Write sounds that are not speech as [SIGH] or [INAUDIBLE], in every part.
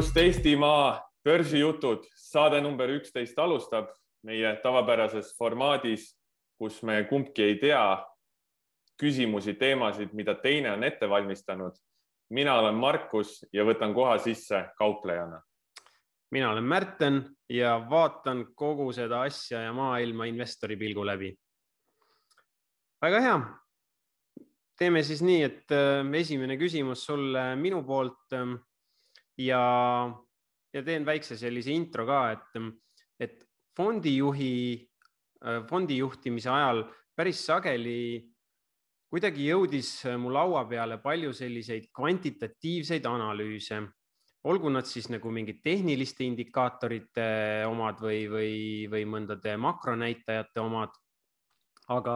kust Eestimaa börsijutud, saade number üksteist alustab meie tavapärases formaadis, kus me kumbki ei tea küsimusi, teemasid, mida teine on ette valmistanud. mina olen Markus ja võtan koha sisse kauplejana. mina olen Märten ja vaatan kogu seda asja ja maailma investori pilgu läbi. väga hea. teeme siis nii, et äh, esimene küsimus sulle minu poolt ja, ja teen väikse sellise intro ka, et, et fondijuhi, äh, fondi juhtimise ajal päris sageli kuidagi jõudis mu laua peale palju selliseid kvantitatiivseid analüüse, olgu nad siis nagu mingid tehniliste indikaatorite omad või, või, või mõndade makronäitajate omad. aga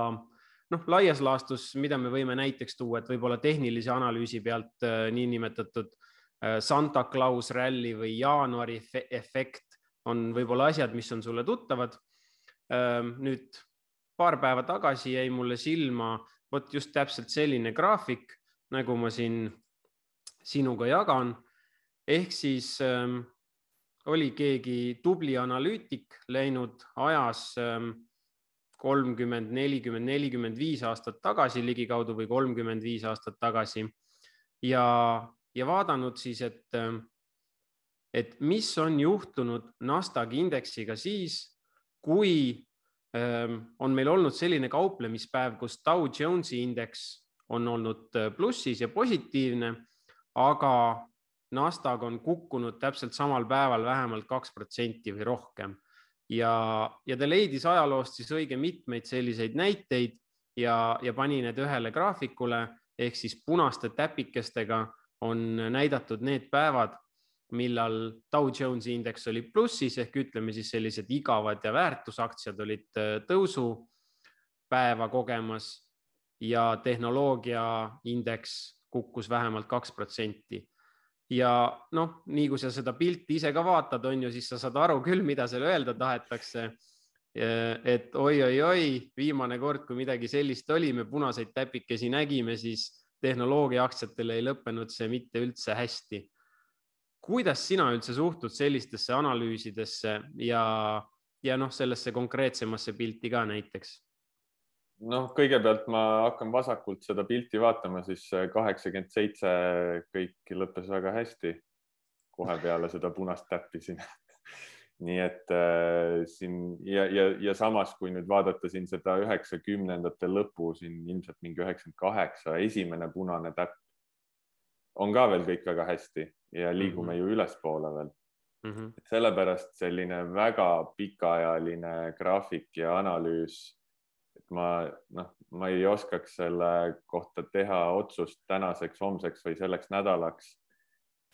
noh, laias laastus, mida me võime näiteks tuua, et võib-olla tehnilise analüüsi pealt äh, niinimetatud äh, Santa Claus ralli või jaanuari efekt on võib-olla asjad, mis on sulle tuttavad. Ähm, nüüd paar päeva tagasi jäi mulle silma vot just täpselt selline graafik, nagu ma siin sinuga jagan. ehk siis ähm, oli keegi tubli analüütik läinud ajas ähm, kolmkümmend, nelikümmend, nelikümmend viis aastat tagasi ligikaudu või kolmkümmend viis aastat tagasi ja ja vaadanud siis, et, ähm, et mis on juhtunud Nasdaqi indeksiga siis, kui ähm, on meil olnud selline kauplemispäev, kus Dow Jonesi indeks on olnud äh, plussis ja positiivne, aga Nasdaq on kukkunud täpselt samal päeval vähemalt kaks protsenti või rohkem. ja, ja ta leidis ajaloost siis õige mitmeid selliseid näiteid ja, ja pani need ühele graafikule ehk siis punaste täpikestega on näidatud need päevad, millal Dow Jonesi indeks oli plussis ehk ütleme siis sellised igavad ja väärtusaktsiad olid äh, tõusupäeva kogemas ja tehnoloogia indeks kukkus vähemalt kaks protsenti. ja noh, nii kui sa seda pilti ise ka vaatad, on ju, siis sa saad aru küll, mida seal öelda tahetakse. Äh, et oi-oi-oi, viimane kord, kui midagi sellist oli, me punaseid täpikesi nägime, siis tehnoloogia aktsiatel ei lõppenud see mitte üldse hästi. kuidas sina üldse suhtud sellistesse analüüsidesse ja, ja noh, sellesse konkreetsemasse pilti ka näiteks? noh, kõigepealt ma hakkan vasakult seda pilti vaatama, siis kaheksakümmend seitse kõik lõppes väga hästi. kohe peale seda punast täppi siin nii et äh, siin ja, ja, ja samas, kui nüüd vaadata siin seda üheksakümnendate lõpu siin ilmselt mingi üheksakümmend kaheksa, esimene punane täpp on ka veel kõik väga hästi ja liigume mm -hmm. ju ülespoole veel mm. -hmm. sellepärast selline väga pikaajaline graafik ja analüüs, et ma noh, ma ei oskaks selle kohta teha otsust tänaseks, homseks või selleks nädalaks.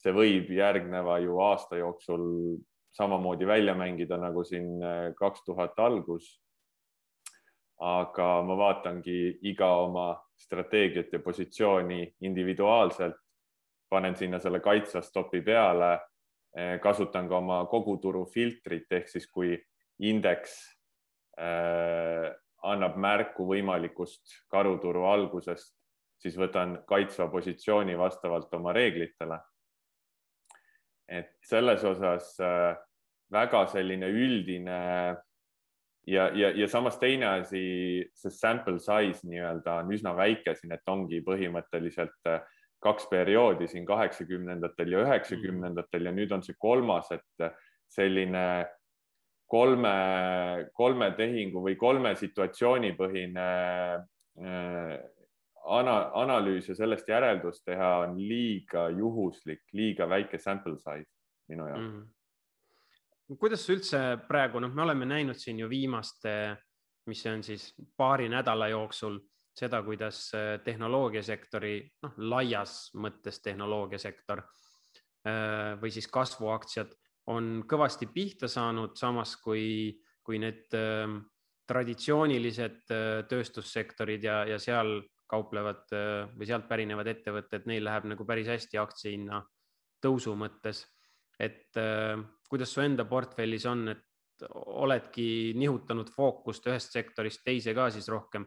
see võib järgneva ju aasta jooksul samamoodi välja mängida nagu siin äh, kaks tuhat algus. aga ma vaatangi iga oma strateegiat ja positsiooni individuaalselt, panen sinna selle kaitsva stopi peale, äh, kasutan ka oma koguturu filtrit ehk siis kui indeks äh, annab märku võimalikust karuturu algusest, siis võtan kaitsva positsiooni vastavalt oma reeglitele et selles osas äh, väga selline üldine ja, ja, ja samas teine asi, see sample size nii-öelda on üsna väike siin, et ongi põhimõtteliselt äh, kaks perioodi siin kaheksakümnendatel ja üheksakümnendatel ja nüüd on see kolmas, et selline kolme, kolme tehingu või kolme situatsiooni põhine äh, ana, analüüs ja sellest järeldust teha on liiga juhuslik, liiga väike sample size minu jaoks mm. -hmm. kuidas üldse praegu, noh, me oleme näinud siin ju viimaste, mis see on siis paari nädala jooksul seda, kuidas äh, tehnoloogiasektori, noh, laias mõttes tehnoloogiasektor äh, või siis kasvuaktsiad on kõvasti pihta saanud, samas kui, kui need ähm, traditsioonilised äh, tööstussektorid ja, ja seal kauplevad äh, või sealt pärinevad ettevõtted, neil läheb nagu päris hästi aktsiahinna tõusu mõttes. et äh, kuidas su enda portfellis on, et oledki nihutanud fookust ühest sektorist teise ka siis rohkem?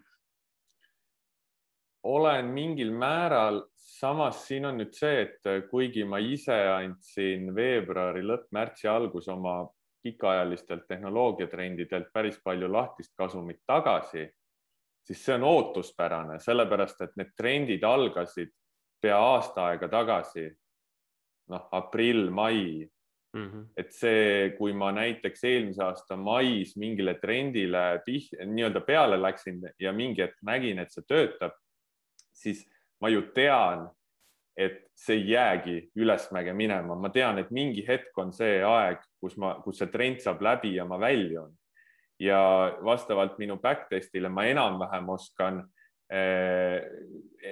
olen mingil määral, samas siin on nüüd see, et kuigi ma ise andsin veebruari lõpp, märtsi algus oma pikaajalistelt tehnoloogiatrendidelt päris palju lahtist kasumit tagasi, siis see on ootuspärane, sellepärast et need trendid algasid pea aasta aega tagasi. noh, aprill, mai mm. -hmm. et see, kui ma näiteks eelmise aasta mais mingile trendile nii-öelda peale läksin ja mingi hetk nägin, et see töötab, siis ma ju tean, et see ei jäägi ülesmäge minema, ma tean, et mingi hetk on see aeg, kus ma, kus see trend saab läbi ja ma väljun. Ja vastavalt minu backtest'ile ma enam-vähem oskan eh,,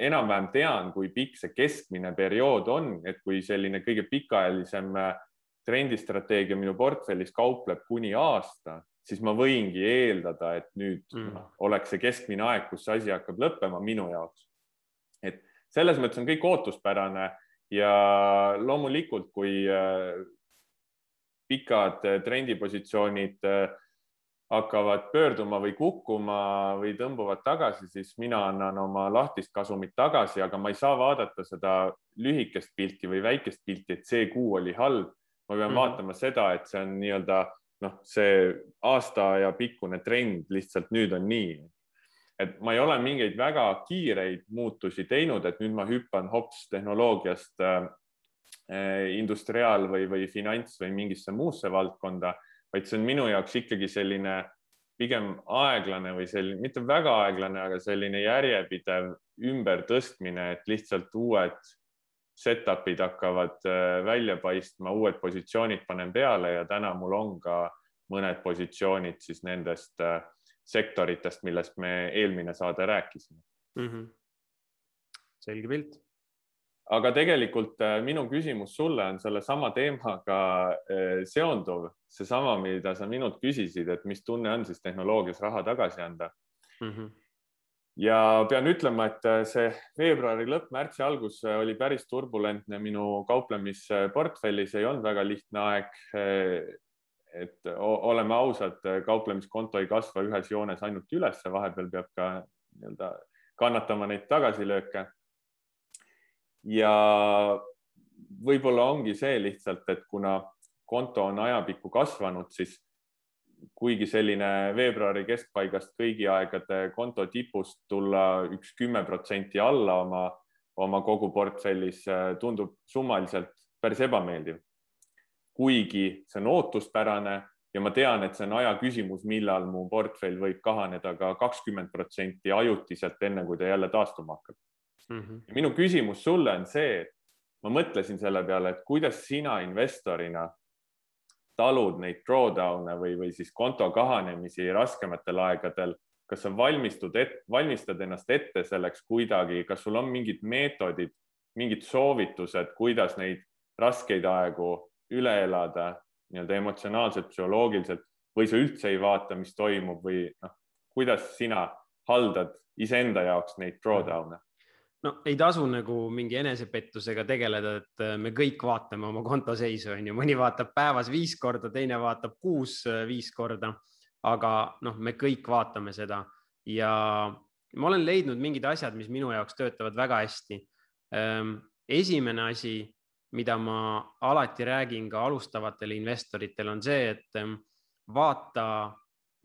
enam-vähem tean, kui pikk see keskmine periood on, et kui selline kõige pikaajalisem eh, trendistrateegia minu portfellis kaupleb kuni aasta, siis ma võingi eeldada, et nüüd mm. oleks see keskmine aeg, kus see asi hakkab lõppema minu jaoks et selles mõttes on kõik ootuspärane ja loomulikult, kui äh, pikad trendipositsioonid äh, hakkavad pöörduma või kukkuma või tõmbuvad tagasi, siis mina annan oma lahtist kasumit tagasi, aga ma ei saa vaadata seda lühikest pilti või väikest pilti, et see kuu oli halb. ma pean mm -hmm. vaatama seda, et see on nii-öelda noh, see aasta ja pikkune trend lihtsalt nüüd on nii et ma ei ole mingeid väga kiireid muutusi teinud, et nüüd ma hüppan hops tehnoloogiast äh, industriaal või, või finants või mingisse muusse valdkonda, vaid see on minu jaoks ikkagi selline pigem aeglane või selline, mitte väga aeglane, aga selline järjepidev ümbertõstmine, et lihtsalt uued setup'id hakkavad äh, välja paistma, uued positsioonid panen peale ja täna mul on ka mõned positsioonid siis nendest äh, sektoritest, millest me eelmine saade rääkisime mm. -hmm. selge pilt. Aga tegelikult äh, minu küsimus sulle on sellesama teemaga äh, seonduv, seesama, mida sa minult küsisid, et mis tunne on siis tehnoloogias raha tagasi anda mm. -hmm ja pean ütlema, et äh, see veebruari lõpp, märtsi algus oli päris turbulentne minu kauplemisportfellis, ei olnud väga lihtne aeg et oleme ausad, kauplemiskonto ei kasva ühes joones ainult ülesse, vahepeal peab ka nii-öelda kannatama neid tagasilööke. Ja võib-olla ongi see lihtsalt, et kuna konto on ajapikku kasvanud, siis kuigi selline veebruari keskpaigast kõigi aegade konto tipust tulla üks kümme protsenti alla oma, oma kogu portfellis tundub summaliselt päris ebameeldiv. Kuigi see on ootuspärane ja ma tean, et see on aja küsimus, millal mu portfell võib kahaneda ka kakskümmend protsenti ajutiselt, enne kui ta jälle taastuma hakkab mm. -hmm. minu küsimus sulle on see, et ma mõtlesin selle peale, et kuidas sina investorina talud neid drawdown'e või, või siis konto kahanemisi raskematel aegadel, kas sa valmistud, valmistad ennast ette selleks kuidagi, kas sul on mingid meetodid, mingid soovitused, kuidas neid raskeid aegu üle elada nii-öelda emotsionaalselt, psühholoogiliselt või sa üldse ei vaata, mis toimub või noh, kuidas sina haldad iseenda jaoks neid drawdown'e? No ei tasu nagu mingi enesepettusega tegeleda, et äh, me kõik vaatame oma kontoseisu, on ju, mõni vaatab päevas viis korda, teine vaatab kuus äh, viis korda, aga noh, me kõik vaatame seda ja ma olen leidnud mingid asjad, mis minu jaoks töötavad väga hästi. Ehm, esimene asi mida ma alati räägin ka alustavatele investoritele, on see, et ehm, vaata,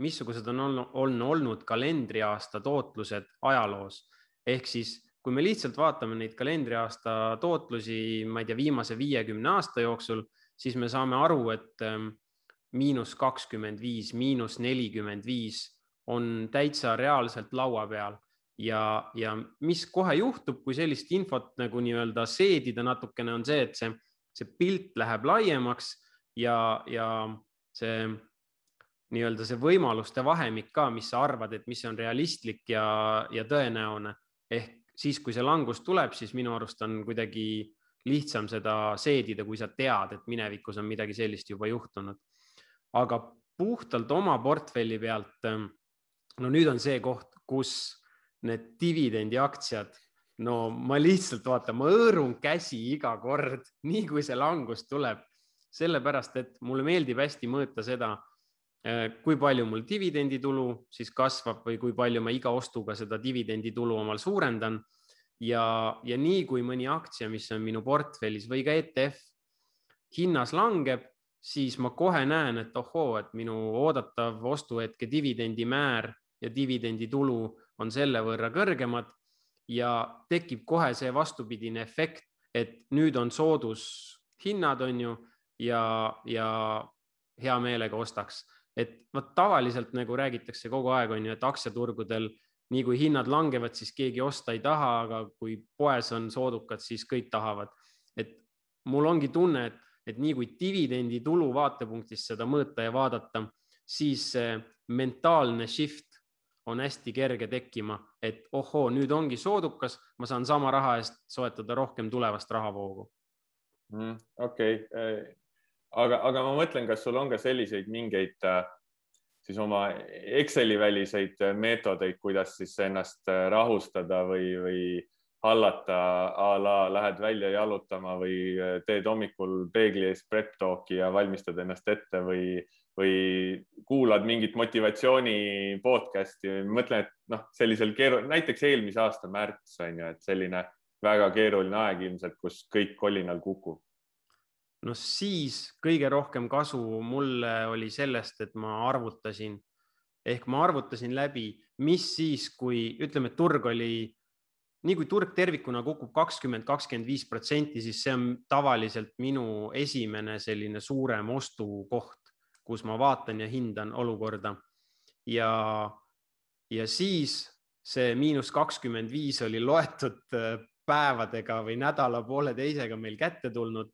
missugused on olnud, on olnud kalendriaasta tootlused ajaloos. ehk siis, kui me lihtsalt vaatame neid kalendriaasta tootlusi, ma ei tea, viimase viiekümne aasta jooksul, siis me saame aru, et ehm, miinus kakskümmend viis, miinus nelikümmend viis on täitsa reaalselt laua peal. Ja, ja mis kohe juhtub, kui sellist infot nagu nii-öelda seedida natukene, on see, et see, see pilt läheb laiemaks ja, ja see nii-öelda see võimaluste vahemik ka, mis sa arvad, et mis on realistlik ja, ja tõenäone. Ehk siis, kui see langus tuleb, siis minu arust on kuidagi lihtsam seda seedida, kui sa tead, et minevikus on midagi sellist juba juhtunud. aga puhtalt oma portfelli pealt. no nüüd on see koht, kus need dividendiaktsiad, no ma lihtsalt vaatan, ma hõõrun käsi iga kord, nii kui see langus tuleb, sellepärast et mulle meeldib hästi mõõta seda, kui palju mul dividenditulu siis kasvab või kui palju ma iga ostuga seda dividenditulu omal suurendan ja, ja nii kui mõni aktsia, mis on minu portfellis või ka ETF hinnas langeb, siis ma kohe näen, et ohoo, et minu oodatav ostuhetke dividendimäär ja dividenditulu on selle võrra kõrgemad ja tekib kohe see vastupidine efekt, et nüüd on soodushinnad, on ju, ja, ja hea meelega ostaks. Et vot tavaliselt nagu räägitakse kogu aeg, on ju, et aktsiaturgudel nii kui hinnad langevad, siis keegi osta ei taha, aga kui poes on soodukad, siis kõik tahavad. et mul ongi tunne, et, et nii kui dividenditulu vaatepunktist seda mõõta ja vaadata, siis see mentaalne shift on hästi kerge tekkima, et ohoo, nüüd ongi soodukas, ma saan sama raha eest soetada rohkem tulevast rahavoogu mm,. okei okay., aga, aga ma mõtlen, kas sul on ka selliseid mingeid äh, siis oma Exceli väliseid meetodeid, kuidas siis ennast äh, rahustada või, või hallata a la lähed välja jalutama või äh, teed hommikul peegli ees prep talk'i ja valmistad ennast ette või, või kuulad mingit motivatsiooni podcast'i. mõtlen, et noh, sellisel keeru-, näiteks eelmise aasta märts on ju, et selline väga keeruline aeg ilmselt, kus kõik kolinal kukub no siis kõige rohkem kasu mulle oli sellest, et ma arvutasin ehk ma arvutasin läbi, mis siis, kui ütleme, et turg oli, nii kui turg tervikuna kukub kakskümmend, kakskümmend viis protsenti, siis see on tavaliselt minu esimene selline suurem ostukoht, kus ma vaatan ja hindan olukorda. ja, ja siis see miinus kakskümmend viis oli loetud äh, päevadega või nädala pooleteisega meil kätte tulnud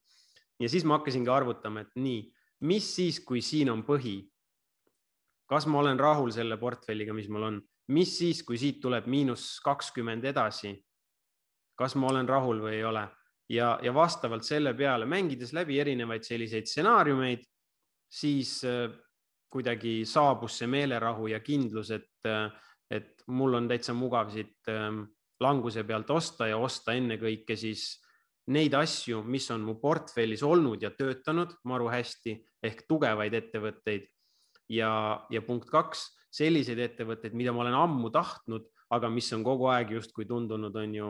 ja siis ma hakkasingi arvutama, et nii, mis siis, kui siin on põhi? kas ma olen rahul selle portfelliga, mis mul on, mis siis, kui siit tuleb miinus kakskümmend edasi? kas ma olen rahul või ei ole? ja, ja vastavalt selle peale mängides läbi erinevaid selliseid stsenaariumeid, siis äh, kuidagi saabus see meelerahu ja kindlus, et, äh, et mul on täitsa mugav siit ähm, languse pealt osta ja osta ennekõike siis neid asju, mis on mu portfellis olnud ja töötanud maru hästi ehk tugevaid ettevõtteid. ja, ja punkt kaks, selliseid ettevõtteid, mida ma olen ammu tahtnud, aga mis on kogu aeg justkui tundunud, on ju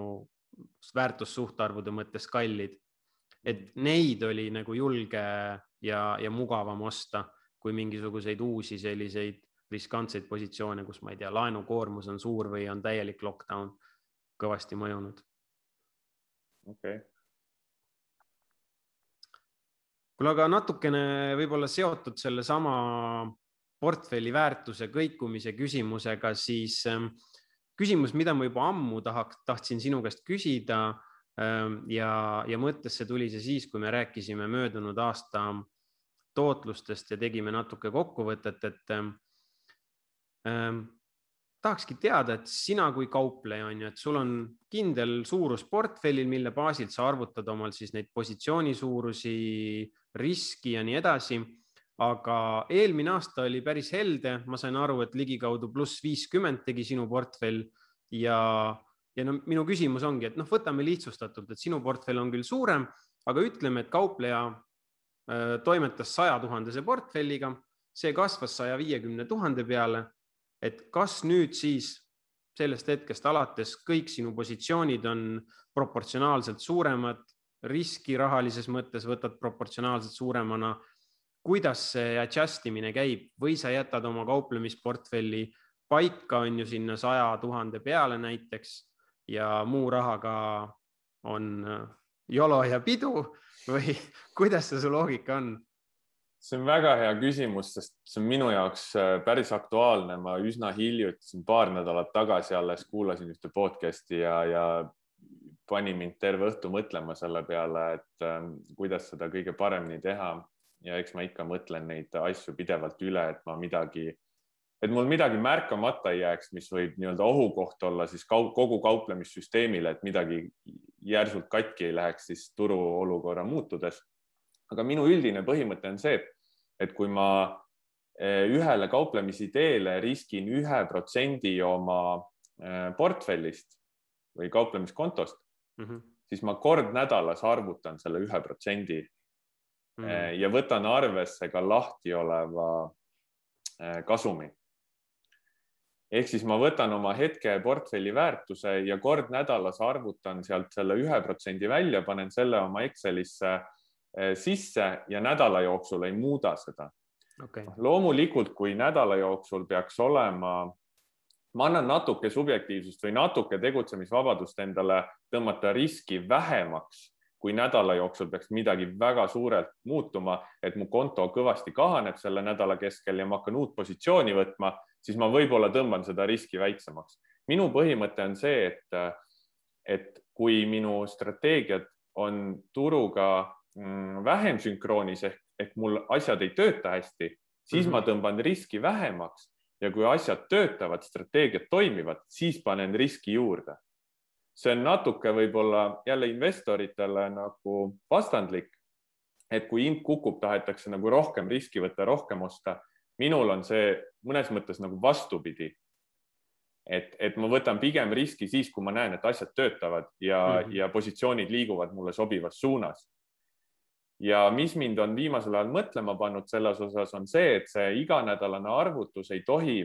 väärtussuhtarvude mõttes kallid. et neid oli nagu julge ja, ja mugavam osta kui mingisuguseid uusi selliseid riskantseid positsioone, kus ma ei tea, laenukoormus on suur või on täielik lockdown kõvasti mõjunud. okei okay kuule, aga natukene võib-olla seotud sellesama portfelli väärtuse kõikumise küsimusega, siis ähm, küsimus, mida ma juba ammu tahaks, tahtsin sinu käest küsida ähm, ja, ja mõttesse tuli see siis, kui me rääkisime möödunud aasta tootlustest ja tegime natuke kokkuvõtet, et ähm, tahakski teada, et sina kui kaupleja on ju, et sul on kindel suurus portfellil, mille baasilt sa arvutad omal siis neid positsiooni suurusi, riski ja nii edasi. aga eelmine aasta oli päris helde, ma sain aru, et ligikaudu pluss viiskümmend tegi sinu portfell. Ja, ja no minu küsimus ongi, et noh, võtame lihtsustatult, et sinu portfell on küll suurem, aga ütleme, et kaupleja toimetas saja tuhandese portfelliga, see kasvas saja viiekümne tuhande peale. Et kas nüüd siis sellest hetkest alates kõik sinu positsioonid on proportsionaalselt suuremad, riski rahalises mõttes võtad proportsionaalselt suuremana. kuidas see adjust imine käib või sa jätad oma kauplemisportfelli paika, on ju sinna saja tuhande peale näiteks ja muu rahaga on jolo ja pidu või [LAUGHS] kuidas see su loogika on? see on väga hea küsimus, sest see on minu jaoks äh, päris aktuaalne. ma üsna hiljuti, paar nädalat tagasi alles kuulasin ühte podcast'i ja, ja pani mind terve õhtu mõtlema selle peale, et äh, kuidas seda kõige paremini teha. ja eks ma ikka mõtlen neid asju pidevalt üle, et ma midagi, et mul midagi märkamata ei jääks, mis võib nii-öelda ohukoht olla siis kogu kauplemissüsteemile, et midagi järsult katki ei läheks siis turuolukorra muutudes aga minu üldine põhimõte on see, et kui ma eh, ühele kauplemisidéele riskin ühe protsendi oma eh, portfellist või kauplemiskontost mm, -hmm. siis ma kord nädalas arvutan selle ühe protsendi mm -hmm. ja võtan arvesse ka lahti oleva kasumi. ehk siis ma võtan oma hetke portfelli väärtuse ja kord nädalas arvutan sealt selle ühe protsendi välja, panen selle oma Excelisse eh, sisse ja nädala jooksul ei muuda seda okay.. loomulikult, kui nädala jooksul peaks olema, ma annan natuke subjektiivsust või natuke tegutsemisvabadust endale tõmmata riski vähemaks kui nädala jooksul peaks midagi väga suurelt muutuma, et mu konto kõvasti kahaneb selle nädala keskel ja ma hakkan uut positsiooni võtma, siis ma võib-olla tõmban seda riski väiksemaks. minu põhimõte on see, et, et kui minu strateegiad on turuga mm, vähem sünkroonis ehk, ehk mul asjad ei tööta hästi, siis mm -hmm. ma tõmban riski vähemaks ja kui asjad töötavad, strateegiad toimivad, siis panen riski juurde see on natuke võib-olla jälle investoritele nagu vastandlik. et kui hind kukub, tahetakse nagu rohkem riski võtta, rohkem osta. minul on see mõnes mõttes nagu vastupidi. et, et ma võtan pigem riski siis, kui ma näen, et asjad töötavad ja mm, -hmm. ja positsioonid liiguvad mulle sobivas suunas. Ja mis mind on viimasel ajal mõtlema pannud selles osas, on see, et see iganädalane arvutus ei tohi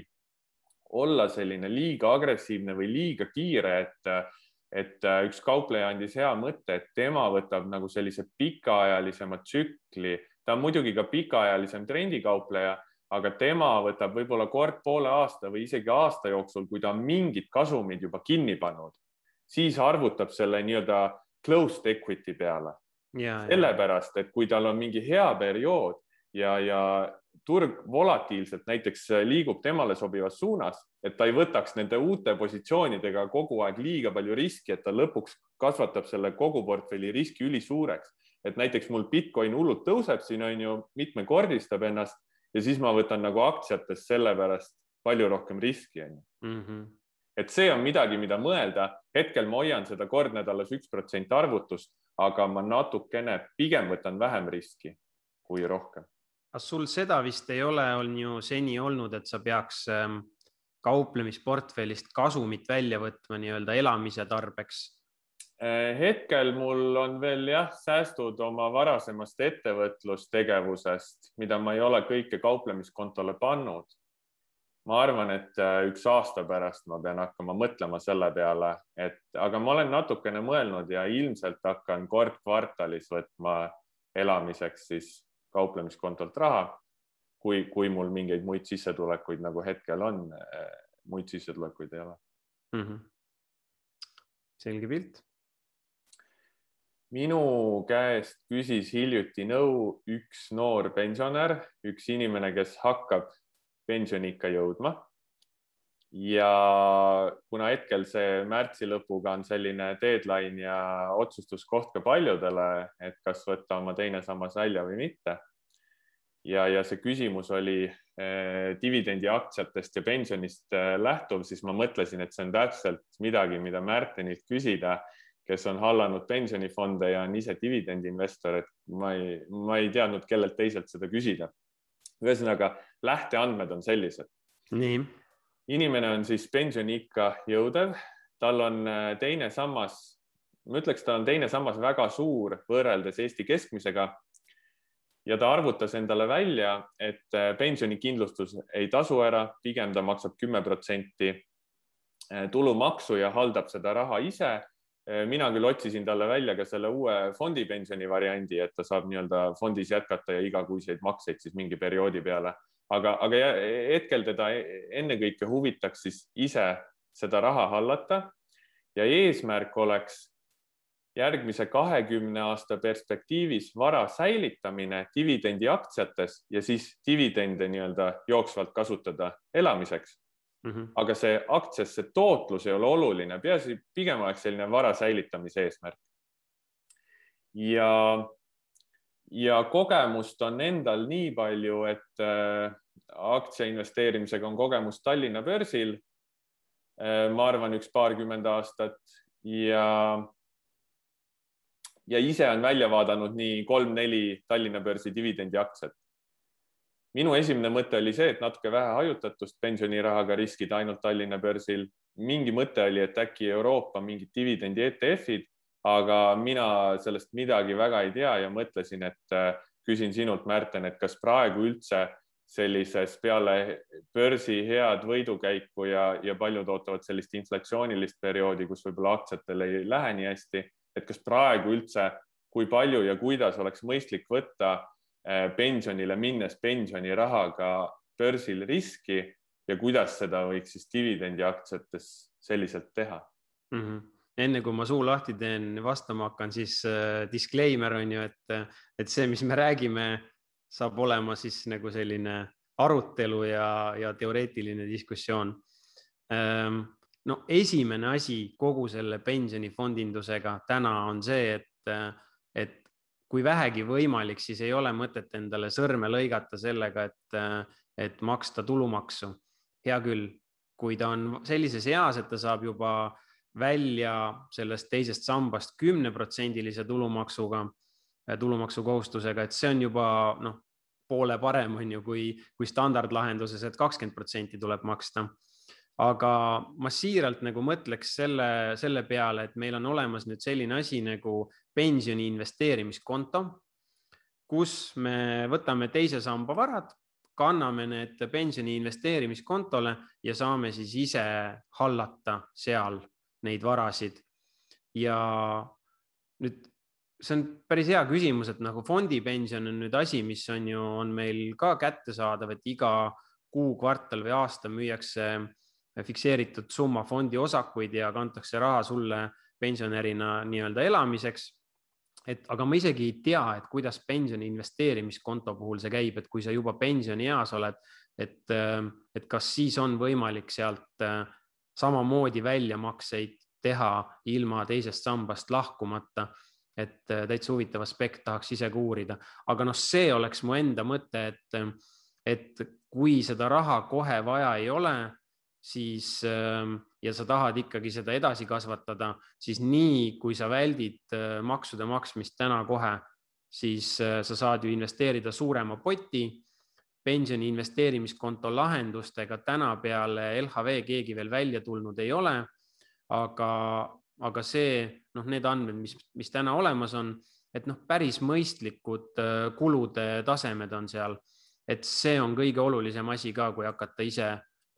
olla selline liiga agressiivne või liiga kiire, et et üks kaupleja andis hea mõtte, et tema võtab nagu sellise pikaajalisema tsükli, ta on muidugi ka pikaajalisem trendikaupleja, aga tema võtab võib-olla kord poole aasta või isegi aasta jooksul, kui ta on mingid kasumid juba kinni pannud, siis arvutab selle nii-öelda closed equity peale. Sellepärast, et kui tal on mingi hea periood ja, ja turg volatiilselt näiteks liigub temale sobivas suunas, et ta ei võtaks nende uute positsioonidega kogu aeg liiga palju riski, et ta lõpuks kasvatab selle kogu portfelli riski ülisuureks. et näiteks mul Bitcoin hullult tõuseb siin on ju, mitmekordistab ennast ja siis ma võtan nagu aktsiates sellepärast palju rohkem riski on ju. Mhm. et see on midagi, mida mõelda. hetkel ma hoian seda kord nädalas üks protsent arvutust, aga ma natukene pigem võtan vähem riski kui rohkem aga sul seda vist ei ole, on ju seni olnud, et sa peaks ähm, kauplemisportfellist kasumit välja võtma nii-öelda elamise tarbeks? Äh, hetkel mul on veel jah, säästud oma varasemast ettevõtlustegevusest, mida ma ei ole kõike kauplemiskontole pannud. Ma arvan, et äh, üks aasta pärast ma pean hakkama mõtlema selle peale, et aga ma olen natukene mõelnud ja ilmselt hakkan kord kvartalis võtma elamiseks siis kauplemiskontolt raha, kui, kui mul mingeid muid sissetulekuid nagu hetkel on, muid sissetulekuid ei ole mm. -hmm. selge pilt. minu käest küsis hiljuti nõu üks noor pensionär, üks inimene, kes hakkab pensioniikka jõudma ja kuna hetkel see märtsi lõpuga on selline deadline ja otsustuskoht ka paljudele, et kas võtta oma teine sammas välja või mitte. ja, ja see küsimus oli eh, dividendiaktsiatest ja pensionist eh, lähtuv, siis ma mõtlesin, et see on täpselt midagi, mida Märtenilt küsida, kes on hallanud pensionifonde ja on ise dividendiinvestor, et ma ei, ma ei teadnud, kellelt teiselt seda küsida. ühesõnaga lähteandmed on sellised. nii inimene on siis pensioniikka jõudev, tal on äh, teine sammas, ma ütleks, tal on teine sammas väga suur võrreldes Eesti keskmisega. ja ta arvutas endale välja, et äh, pensionikindlustus ei tasu ära, pigem ta maksab kümme protsenti äh, tulumaksu ja haldab seda raha ise. mina küll otsisin talle välja ka selle uue fondipensioni variandi, et ta saab nii-öelda fondis jätkata ja igakuiseid makseid siis mingi perioodi peale aga, aga hetkel teda e-, ennekõike huvitaks siis ise seda raha hallata ja eesmärk oleks järgmise kahekümne aasta perspektiivis vara säilitamine dividendiaktsiates ja siis dividende nii-öelda jooksvalt kasutada elamiseks mm. -hmm. aga see aktsiasse tootlus ei ole oluline, peaasi pigem oleks selline vara säilitamise eesmärk. ja ja kogemust on endal nii palju, et äh, aktsia investeerimisega on kogemus Tallinna börsil. Äh, ma arvan, üks paarkümmend aastat ja ja ise on välja vaadanud nii kolm-neli Tallinna börsi dividendiaktsiat. minu esimene mõte oli see, et natuke vähe hajutatust pensionirahaga riskida ainult Tallinna börsil. mingi mõte oli, et äkki Euroopa mingid dividendi ETF-id aga mina sellest midagi väga ei tea ja mõtlesin, et äh, küsin sinult, Märten, et kas praegu üldse sellises peale börsi head võidukäiku ja, ja paljud ootavad sellist inflatsioonilist perioodi, kus võib-olla aktsiatel ei lähe nii hästi, et kas praegu üldse, kui palju ja kuidas oleks mõistlik võtta eh, pensionile minnes pensionirahaga börsil riski ja kuidas seda võiks siis dividendiaktsiates selliselt teha mm? -hmm enne kui ma suu lahti teen, vastama hakkan, siis äh, disclaimer on ju, et, et see, mis me räägime, saab olema siis nagu selline arutelu ja, ja teoreetiline diskussioon ähm,. no esimene asi kogu selle pensionifondindusega täna on see, et, et kui vähegi võimalik, siis ei ole mõtet endale sõrme lõigata sellega, et, et maksta tulumaksu. hea küll, kui ta on sellises eas, et ta saab juba välja sellest teisest sambast kümneprotsendilise tulumaksuga, tulumaksukohustusega, et see on juba noh, poole parem on ju, kui, kui standardlahenduses et, et kakskümmend protsenti tuleb maksta. aga ma siiralt nagu mõtleks selle, selle peale, et meil on olemas nüüd selline asi nagu pensioni investeerimiskonto, kus me võtame teise samba varad, kanname need pensioni investeerimiskontole ja saame siis ise hallata seal neid varasid. ja nüüd see on päris hea küsimus, et nagu fondipension on nüüd asi, mis on ju, on meil ka kättesaadav, et iga kuu, kvartal või aasta müüakse fikseeritud summa fondi osakuid ja kantakse raha sulle pensionärina nii-öelda elamiseks. et aga ma isegi ei tea, et kuidas pensioni investeerimiskonto puhul see käib, et kui sa juba pensionieas oled, et, et kas siis on võimalik sealt samamoodi väljamakseid teha ilma teisest sambast lahkumata. et äh, täitsa huvitav aspekt, tahaks ise ka uurida, aga noh, see oleks mu enda mõte, et, et kui seda raha kohe vaja ei ole, siis ähm, ja sa tahad ikkagi seda edasi kasvatada, siis nii kui sa väldid äh, maksude maksmist täna kohe, siis äh, sa saad ju investeerida suurema poti pensioni investeerimiskonto lahendustega täna peale LHV keegi veel välja tulnud ei ole. aga, aga see, noh, need andmed, mis, mis täna olemas on, et noh, päris mõistlikud äh, kulude tasemed on seal. et see on kõige olulisem asi ka, kui hakata ise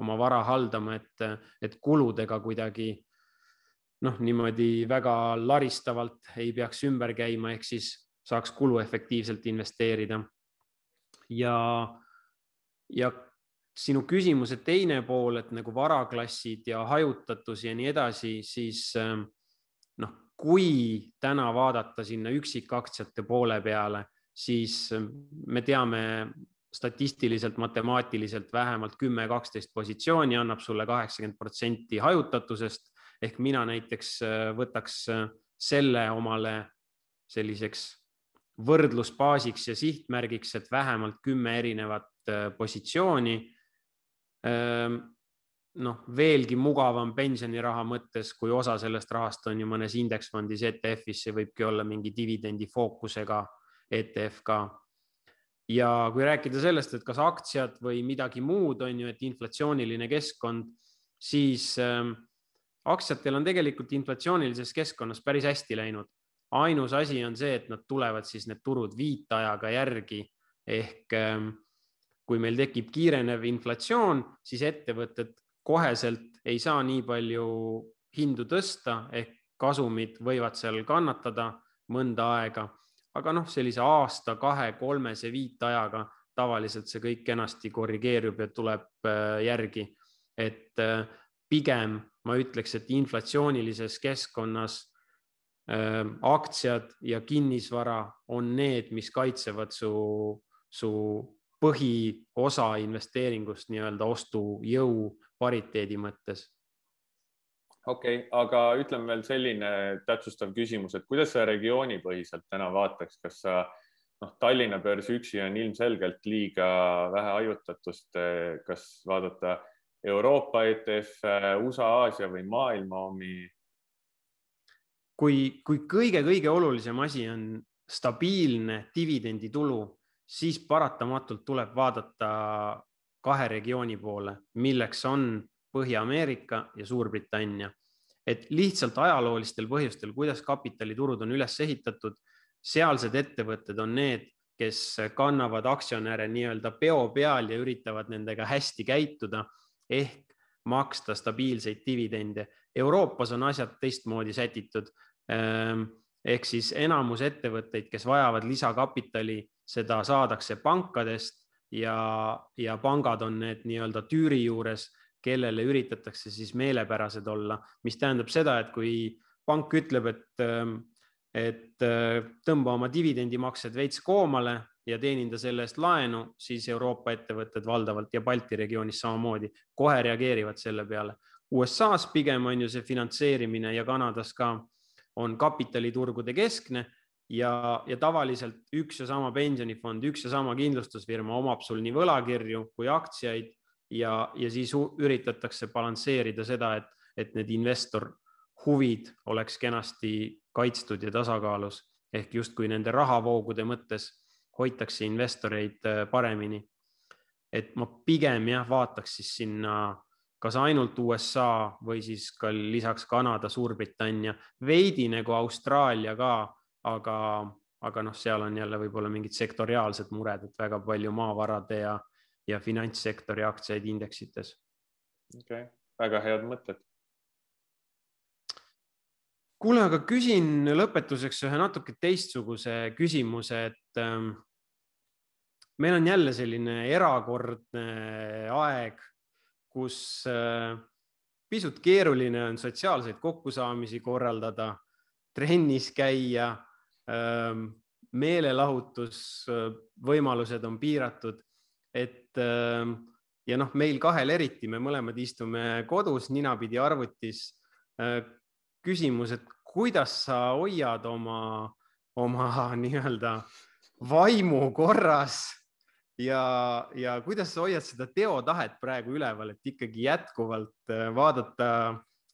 oma vara haldama, et, et kuludega kuidagi noh, niimoodi väga laristavalt ei peaks ümber käima, ehk siis saaks kuluefektiivselt investeerida. ja ja sinu küsimuse teine pool, et nagu varaklassid ja hajutatus ja nii edasi, siis ähm, noh, kui täna vaadata sinna üksikaktsiate poole peale, siis ähm, me teame statistiliselt, matemaatiliselt vähemalt kümme, kaksteist positsiooni annab sulle kaheksakümmend protsenti hajutatusest. Ehk mina näiteks äh, võtaks äh, selle omale selliseks võrdlusbaasiks ja sihtmärgiks, et vähemalt kümme erinevat positsiooni. Ehm, noh, veelgi mugavam pensioniraha mõttes, kui osa sellest rahast on ju mõnes indeksfondis ETF-is, see võibki olla mingi dividendi fookusega ETF ka. ja kui rääkida sellest, et kas aktsiad või midagi muud on ju, et inflatsiooniline keskkond, siis äh, aktsiatel on tegelikult inflatsioonilises keskkonnas päris hästi läinud. ainus asi on see, et nad tulevad siis need turud viitajaga järgi ehk äh, kui meil tekib kiirenev inflatsioon, siis ettevõtted koheselt ei saa nii palju hindu tõsta ehk kasumid võivad seal kannatada mõnda aega, aga noh, sellise aasta, kahe, kolmese viitajaga tavaliselt see kõik kenasti korrigeerub ja tuleb äh, järgi. et äh, pigem ma ütleks, et inflatsioonilises keskkonnas äh, aktsiad ja kinnisvara on need, mis kaitsevad su, su põhiosa investeeringust nii-öelda ostujõu pariteedi mõttes. okei okay,, aga ütleme veel selline täpsustav küsimus, et kuidas sa regioonipõhiselt täna vaataks, kas sa noh, Tallinna börs üksi on ilmselgelt liiga vähe hajutatust, kas vaadata Euroopa ETF, USA, Aasia või maailma omi? kui, kui kõige-kõige olulisem asi on stabiilne dividenditulu siis paratamatult tuleb vaadata kahe regiooni poole, milleks on Põhja-Ameerika ja Suurbritannia. et lihtsalt ajaloolistel põhjustel, kuidas kapitaliturud on üles ehitatud, sealsed ettevõtted on need, kes kannavad aktsionäre nii-öelda peo peal ja üritavad nendega hästi käituda ehk maksta stabiilseid dividende. Euroopas on asjad teistmoodi sätitud. Ehk siis enamus ettevõtteid, kes vajavad lisakapitali, seda saadakse pankadest ja, ja pangad on need nii-öelda tüüri juures, kellele üritatakse siis meelepärased olla, mis tähendab seda, et kui pank ütleb, et, ähm, et äh, tõmba oma dividendimaksed veits koomale ja teeninda selle eest laenu, siis Euroopa ettevõtted valdavalt ja Balti regioonis samamoodi kohe reageerivad selle peale. USA-s pigem on ju see finantseerimine ja Kanadas ka on kapitaliturgude keskne ja, ja tavaliselt üks ja sama pensionifond, üks ja sama kindlustusfirma omab sul nii võlakirju kui aktsiaid ja, ja siis üritatakse balansseerida seda, et, et need investor huvid oleks kenasti kaitstud ja tasakaalus ehk justkui nende rahavoogude mõttes hoitakse investoreid äh, paremini. et ma pigem jah, vaataks siis sinna kas ainult USA või siis ka lisaks Kanada, Suurbritannia, veidi nagu Austraalia ka, aga, aga noh, seal on jälle võib-olla mingid sektoriaalsed mured, et väga palju maavarade ja, ja finantssektori aktsiaid indeksites. okei okay., väga head mõtted kuule, aga küsin lõpetuseks ühe natuke teistsuguse küsimuse, et ähm, meil on jälle selline erakordne aeg, kus äh, pisut keeruline on sotsiaalseid kokkusaamisi korraldada, trennis käia meelelahutusvõimalused on piiratud, et ähm, ja noh, meil kahel eriti, me mõlemad istume kodus ninapidi arvutis äh, küsimus, et kuidas sa hoiad oma, oma [LAUGHS] nii-öelda vaimu korras ja, ja kuidas sa hoiad seda teotahet praegu üleval, et ikkagi jätkuvalt äh, vaadata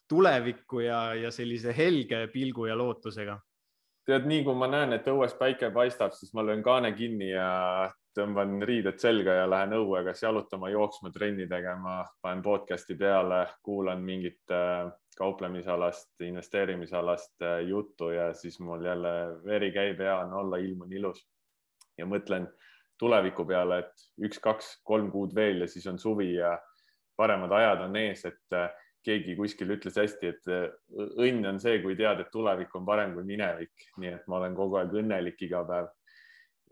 tulevikku ja, ja sellise helge pilgu ja lootusega? Tead, nii kui ma näen, et õues päike paistab, siis ma löön kaane kinni ja tõmban riided selga ja lähen õue kas jalutama, jooksma, trenni tegema, panen podcast'i peale, kuulan mingit äh, kauplemisalast, investeerimisalast äh, juttu ja siis mul jälle veri käib, hea on olla, ilm on ilus. Ja mõtlen tuleviku peale, et üks-kaks-kolm kuud veel ja siis on suvi ja paremad ajad on ees, et äh, keegi kuskil ütles hästi, et õnn on see, kui tead, et tulevik on parem kui minevik, nii et ma olen kogu aeg õnnelik iga päev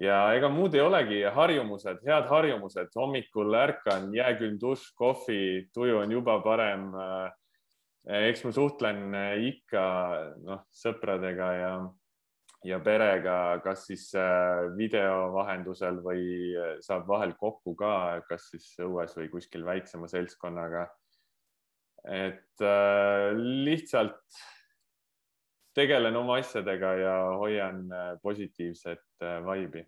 ja ega muud ei olegi, harjumused, head harjumused, hommikul ärkan, jääkülm dušš, kohvi, tuju on juba parem. eks ma suhtlen ikka noh, sõpradega ja, ja perega, kas siis äh, video vahendusel või saab vahel kokku ka, kas siis õues või kuskil väiksema seltskonnaga. Et äh, lihtsalt tegelen oma asjadega ja hoian äh, positiivset äh, vibe'i.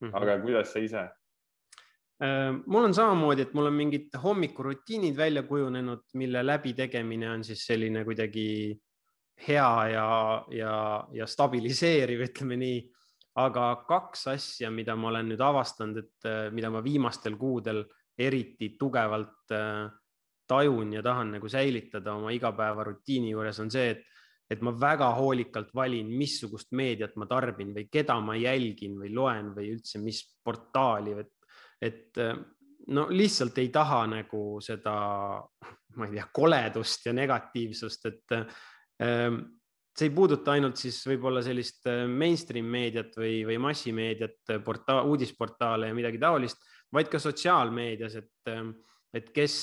-hmm. aga kuidas sa ise? Äh, mul on samamoodi, et mul on mingid hommikurutiinid välja kujunenud, mille läbitegemine on siis selline kuidagi hea ja, ja, ja stabiliseeriv, [LAUGHS] ütleme nii. aga kaks asja, mida ma olen nüüd avastanud, et mida ma viimastel kuudel eriti tugevalt tajun ja tahan nagu säilitada oma igapäevarutiini juures, on see, et et ma väga hoolikalt valin, missugust meediat ma tarbin või keda ma jälgin või loen või üldse, mis portaali, et, et no lihtsalt ei taha nagu seda, ma ei tea, koledust ja negatiivsust, et ähm, see ei puuduta ainult siis võib-olla sellist äh, mainstream meediat või, või massimeediat, portaal, uudisportaale ja midagi taolist, vaid ka sotsiaalmeedias, et, ähm, et kes,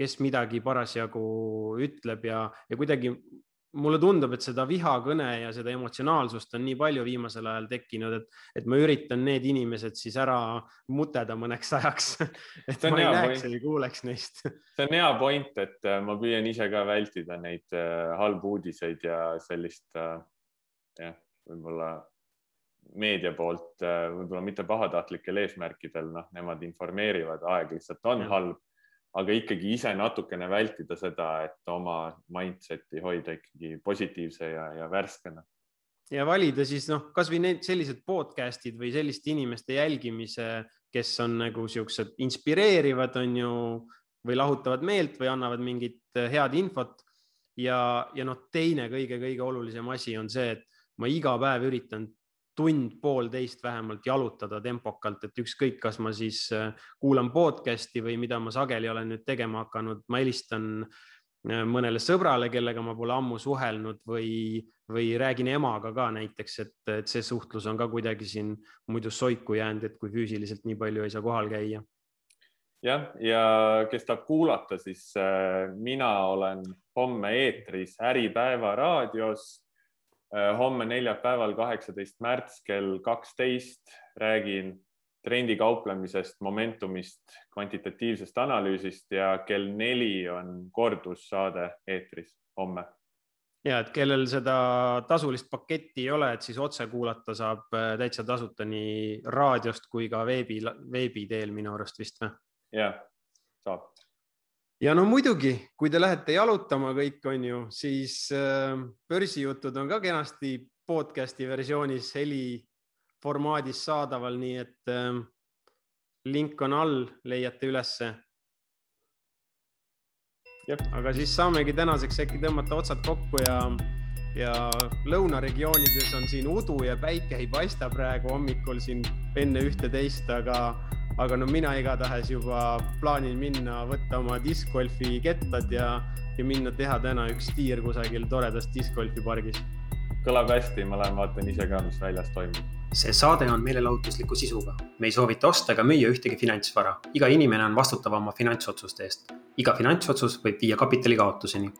kes midagi parasjagu ütleb ja, ja kuidagi mulle tundub, et seda vihakõne ja seda emotsionaalsust on nii palju viimasel ajal tekkinud, et, et ma üritan need inimesed siis ära muteda mõneks ajaks [LAUGHS] et ma ei näeks ei kuuleks neist. [LAUGHS] see on hea point, et äh, ma püüan ise ka vältida neid äh, halbu uudiseid ja sellist äh, jah, võib-olla meedia poolt võib-olla mitte pahatahtlikel eesmärkidel, noh, nemad informeerivad, aeg lihtsalt on halb aga ikkagi ise natukene vältida seda, et oma mindset'i hoida ikkagi positiivse ja, ja värskena. ja valida siis noh, kasvõi need sellised podcast'id või selliste inimeste jälgimise, kes on nagu siuksed inspireerivad, on ju, või lahutavad meelt või annavad mingit äh, head infot. ja, ja noh, teine kõige-kõige olulisem asi on see, et ma iga päev üritan tund-poolteist vähemalt jalutada tempokalt, et ükskõik, kas ma siis äh, kuulan podcast'i või mida ma sageli olen nüüd tegema hakanud, ma helistan äh, mõnele sõbrale, kellega ma pole ammu suhelnud või, või räägin emaga ka näiteks, et, et see suhtlus on ka kuidagi siin muidu soiku jäänud, et kui füüsiliselt nii palju ei saa kohal käia. jah, ja kes tahab kuulata, siis äh, mina olen homme eetris Äripäeva raadios homme neljapäeval, kaheksateist märts kell kaksteist räägin trendikauplemisest, momentumist, kvantitatiivsest analüüsist ja kell neli on kordussaade eetris homme. ja et kellel seda tasulist paketti ei ole, et siis otse kuulata saab äh, täitsa tasuta nii raadiost kui ka veebi, veebi teel minu arust vist või? jah, saab ja no muidugi, kui te lähete jalutama kõik, on ju, siis äh, börsijutud on ka kenasti podcast'i versioonis heli formaadis saadaval, nii et äh, link on all, leiate ülesse. aga siis saamegi tänaseks äkki tõmmata otsad kokku ja, ja lõunaregioonides on siin udu ja päike ei paista praegu hommikul siin enne ühte-teist, aga aga no mina igatahes juba plaanin minna, võtta oma diskgolfi kettad ja, ja minna teha täna üks tiir kusagil toredas diskgolfi pargis. kõlab hästi, ma lähen vaatan ise ka, mis väljas toimub. see saade on meelelahutusliku sisuga, me ei soovita osta ega müüa ühtegi finantsvara, iga inimene on vastutav oma finantsotsuste eest. iga finantsotsus võib viia kapitali kaotuseni